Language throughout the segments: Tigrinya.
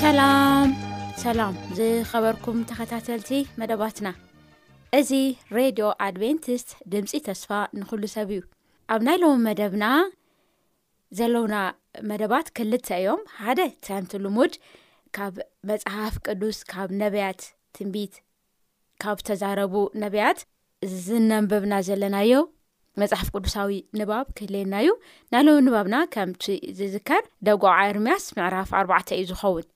ሰላም ሰላም ዝኸበርኩም ተኸታተልቲ መደባትና እዚ ሬድዮ ኣድቨንቲስት ድምፂ ተስፋ ንኩሉ ሰብ እዩ ኣብ ናይ ሎሚ መደብና ዘለውና መደባት ክልተ እዮም ሓደ ከምቲ ልሙድ ካብ መፅሓፍ ቅዱስ ካብ ነብያት ትንቢት ካብ ተዛረቡ ነቢያት ዝነንበብና ዘለናዮ መፅሓፍ ቅዱሳዊ ንባብ ክህልየና እዩ ናለዉ ንባብና ከምቲ ዝዝከር ደጓዓ እርምያስ ምዕራፍ ኣርባዕተ እዩ ዝኸውን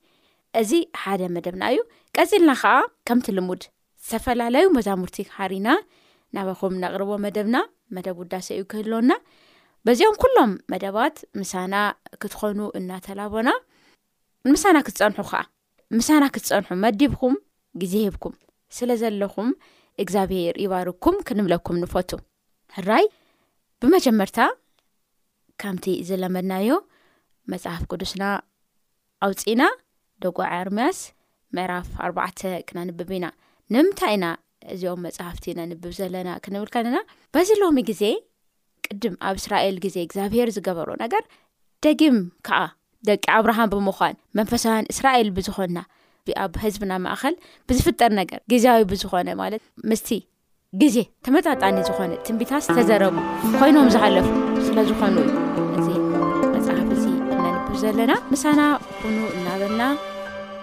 እዚ ሓደ መደብና እዩ ቀፂልና ከዓ ከምቲ ልሙድ ዝተፈላለዩ መዛሙርቲ ሃሪና ናባኹም ነቕርቦ መደብና መደብ ውዳሰ እዩ ክህልወና በዚኦም ኩሎም መደባት ምሳና ክትኾኑ እናተላቦና ንምሳና ክትፀንሑ ከዓ ምሳና ክትጸንሑ መዲብኩም ግዜ ሂብኩም ስለ ዘለኹም እግዚኣብሄር ይባርኩም ክንብለኩም ንፈቱ ሕራይ ብመጀመርታ ከምቲ ዝለመድናዮ መጽሓፍ ቅዱስና ኣውፅእና ደጓዕ ኣርምያስ ምዕራፍ ኣርባዕተ ክነንብብ ኢና ንምንታይ ኢና እዚኦም መጽሕፍቲ ነንብብ ዘለና ክንብል ከለና በዚ ሎሚ ግዜ ቅድም ኣብ እስራኤል ግዜ እግዚኣብሄር ዝገበሮ ነገር ደጊም ከዓ ደቂ ኣብርሃም ብምዃን መንፈሳውያን እስራኤል ብዝኾና ኣብ ህዝብና ማእኸል ብዝፍጠር ነገር ግዜያዊ ብዝኾነ ማለት ምስቲ ግዜ ተመጣጣኒ ዝኾነ ትንቢታት ዝተዘረቡ ኮይኖም ዝሃለፉ ስለዝኾኑ እዩ እዚ መፅሓፍ እዚ እነንብብ ዘለና ምሳና ኩኑ እናበልና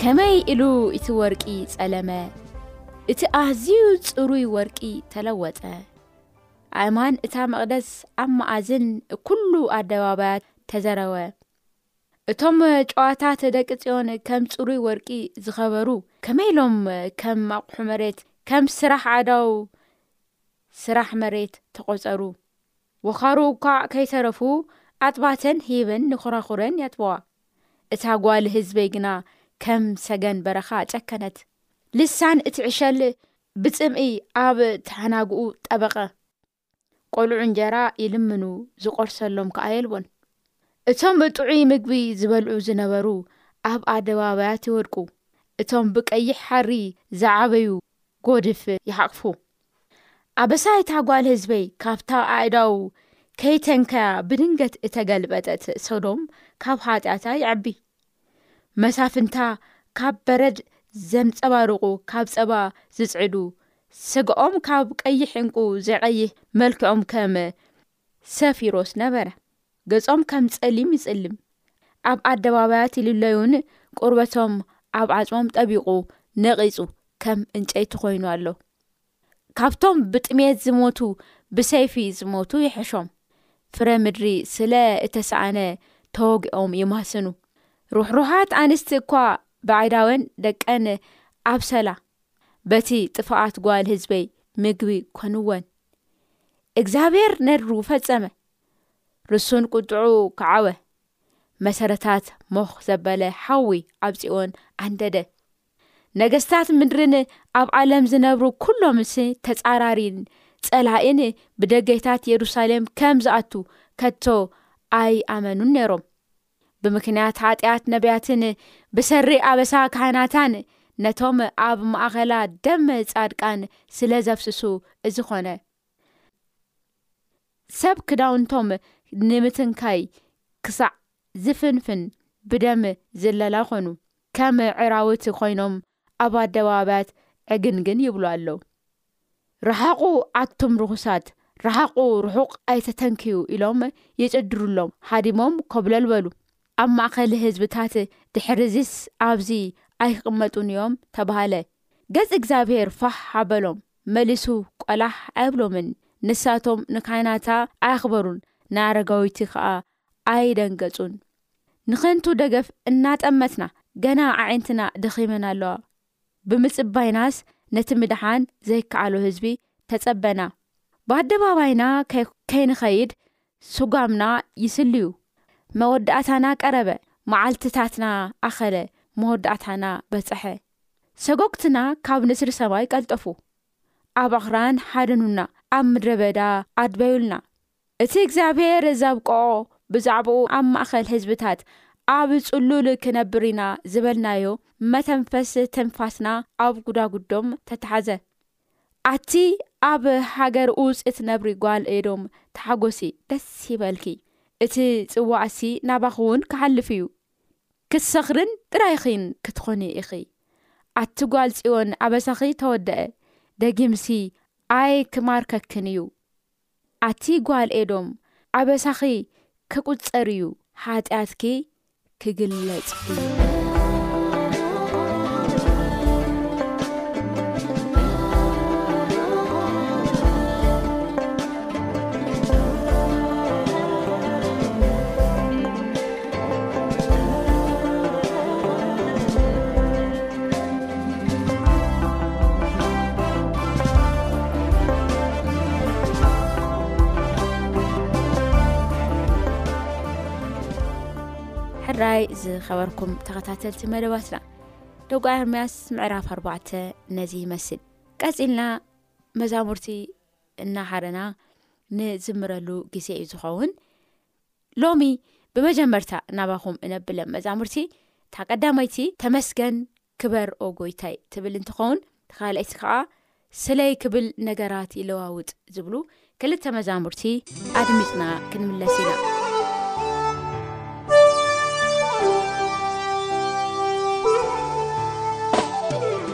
ከመይ ኢሉ እቲ ወርቂ ጸለመ፣ እቲ ኣዝዩ ጽሩይ ወርቂ ተለወጠ። ኣእማን እታ መቕደስ ኣብ መኣዝን ኩሉ ኣደባባያት ተዘረወ። እቶም ጨዋታት ደቂ ጽዮን ከም ጽሩይ ወርቂ ዝኸበሩ ከመይ ኢሎም ከም ኣቑሑ መሬት ከም ስራሕ ኣዳው ስራሕ መሬት ተቖጸሩ። ወኻሩ እኳ ከይተረፉ ኣጥባተን ሂበን ንኹራኹረን ያጥበዋ። እታ ጓል ህዝበይ ግና ከም ሰገን በረኻ ጨከነት። ልሳን እቲ ዕሸል ብጽምኢ ኣብ ተሓናግኡ ጠበቐ። ቈልዑ እንጀራ ይልምኑ፣ ዝቖርሰሎም ከኣ የልቦን። እቶም ጥዑይ ምግቢ ዝበልዑ ዝነበሩ ኣብ ኣደባባያት ይወድቁ፣ እቶም ብቀይሕ ሓሪ ዝዓበዩ ጐድፍ ይሓቕፉ። ኣበሳ እታ ጓል ህዝበይ ካብታ ኣእዳው ከይተንከያ ብድንገት እተገልበጠት ሶዶም ካብ ሓጢኣታ ይዐቢ። መሳፍንታ ካብ በረድ ዘንጸባርቑ ካብ ጸባ ዝጽዕዱ ስጋኦም ካብ ቀይሕ ዕንቁ ዘቐይህ መልክዖም ከም ሰፊሮስ ነበረ። ገጾም ከም ጸሊም ይጽልም፣ ኣብ ኣደባባያት ይልለዩን ቁርበቶም ኣብ ዓጽሞም ጠቢቑ ነቒጹ ከም እንጨይቲ ኮይኑ ኣሎ። ካብቶም ብጥሜት ዝሞቱ ብሰይፊ ዝሞቱ ይሕሾም። ፍረ ምድሪ ስለ እተሳእነ ተወጊኦም ይማስኑ። ሩሕሩሓት ኣንስቲ እኳ ባዕዳውያን ደቀን ኣብሰላ፣ በቲ ጥፍኣት ጓል ህዝበይ ምግቢ ኮንወን። እግዚኣብሔር ነድሩ ፈጸመ፣ ርሱን ቁጥዑ ከዓወ። መሰረታት ሞኽ ዘበለ ሓዊ ኣብ ጽዮን ኣንደደ። ነገስታት ምድርን ኣብ ዓለም ዝነብሩ ኩሎምስ ተጻራሪን ጸላኢን ብደገይታት የሩሳሌም ከም ዝኣቱ ከቶ ኣይኣመኑን ነይሮም። ብምክንያት ሓጢኣት ነቢያትን ብሰሪ ኣበሳ ካህናታን ነቶም ኣብ ማእኸላ ደም ጻድቃን ስለ ዘፍስሱ እዚ ኾነ። ሰብ ክዳውንቶም ንምትንካይ ክሳዕ ዝፍንፍን ብደም ዝለላ ኮኑ ከም ዕራውት ኮይኖም ኣብ ኣደባባያት ዕግንግን ይብሉ ኣለው። ርሓቁ ኣቱም ርኹሳት ርሓቁ ርሑቅ ኣይተተንክዩ ኢሎም ይጭድሩሎም ሃዲሞም ኮብለል በሉ። ኣብ ማእከል ህዝብታት ድሕሪዚስ ኣብዚ ኣይክቅመጡን እዮም ተባህለ። ገጽ እግዚኣብሄር ፋሕ ኣበሎም መሊሱ ቆላሕ ኣይብሎምን ንሳቶም ንካይናታ ኣየኽበሩን ንኣረጋዊቲ ከኣ ኣይደንገጹን። ንከንቱ ደገፍ እናጠመትና ገና ኣዒንትና ደኺመን ኣለዋ ብምጽባይናስ ነቲ ምድሓን ዘይከኣሎ ህዝቢ ተጸበና ብኣደባባይና ከይንኸይድ ስጓምና ይስልዩ። መወዳእታና ቀረበ። መዓልትታትና ኣኸለ መወዳእታና በጸሐ። ሰጎግትና ካብ ንስሪ ሰማይ ቀልጠፉ። ኣብ ኣኽራን ሓደኑና፣ ኣብ ምድረ በዳ ኣድበዩልና። እቲ እግዚኣብሔር ዘብቅዖ ብዛዕባኡ ኣብ ማእኸል ህዝብታት ኣብ ጽሉል ክነብር ኢና ዝበልናዮ መተንፈሲ ትንፋስና ኣብ ጉዳጉዶም ተታሕዘ። ኣቲ ኣብ ሃገር ኡጽ እትነብሪ ጓል ኤዶም ተሓጎሲ ደስ ይበልኪ እቲ ጽዋእሲ ናባኺውን ክሓልፍ እዩ ክትሰኽርን ጥራይ ኺን ክትኾኒ ኢኺ ኣቲ ጓል ጽዮን ኣበሳኺ ተወደኣ ደጊምሲ ኣይክማርከክን እዩ ኣቲ ጓል ኤዶም ኣበሳኺ ክቁጸር እዩ ሓጥያትኪ ክግለጽ እዩ። ሕራይ ዝኸበርኩም ተኸታተልቲ መደባትና ደጓ ኣርምያስ ምዕራፍ ኣርባዕተ ነዚ ይመስል ቀፂልና መዛሙርቲ እናሃረና ንዝምረሉ ግዜ እዩ ዝኸውን ሎሚ ብመጀመርታ ናባኹም እነብለ መዛሙርቲ እታ ቀዳመይቲ ተመስገን ክበር ኦ ጎይታይ ትብል እንትኸውን እታ ካልኣይቲ ከዓ ስለይ ክብል ነገራት ይለዋውጥ ዝብሉ ክልተ መዛሙርቲ ኣድሚፅና ክንምለስ ኢና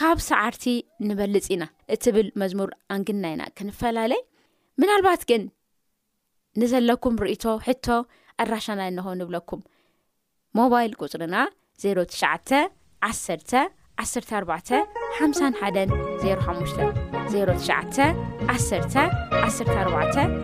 ካብ ሰዓርቲ ንበልፅ ኢና እትብል መዝሙር ኣንግና ኢና ክንፈላለ ምናልባት ግን ንዘለኩም ርእቶ ሕቶ ኣድራሻና እንሆ ንብለኩም ሞባይል ቁፅርና 09 ዓሰርተ ዓሰርተ ኣርባዕተ ሓምሳን ሓደን ዜሮ ሓሙሽተ ዜሮ ትሽዓተ ዓሰርተ ዓሰርተ ኣርባዕተ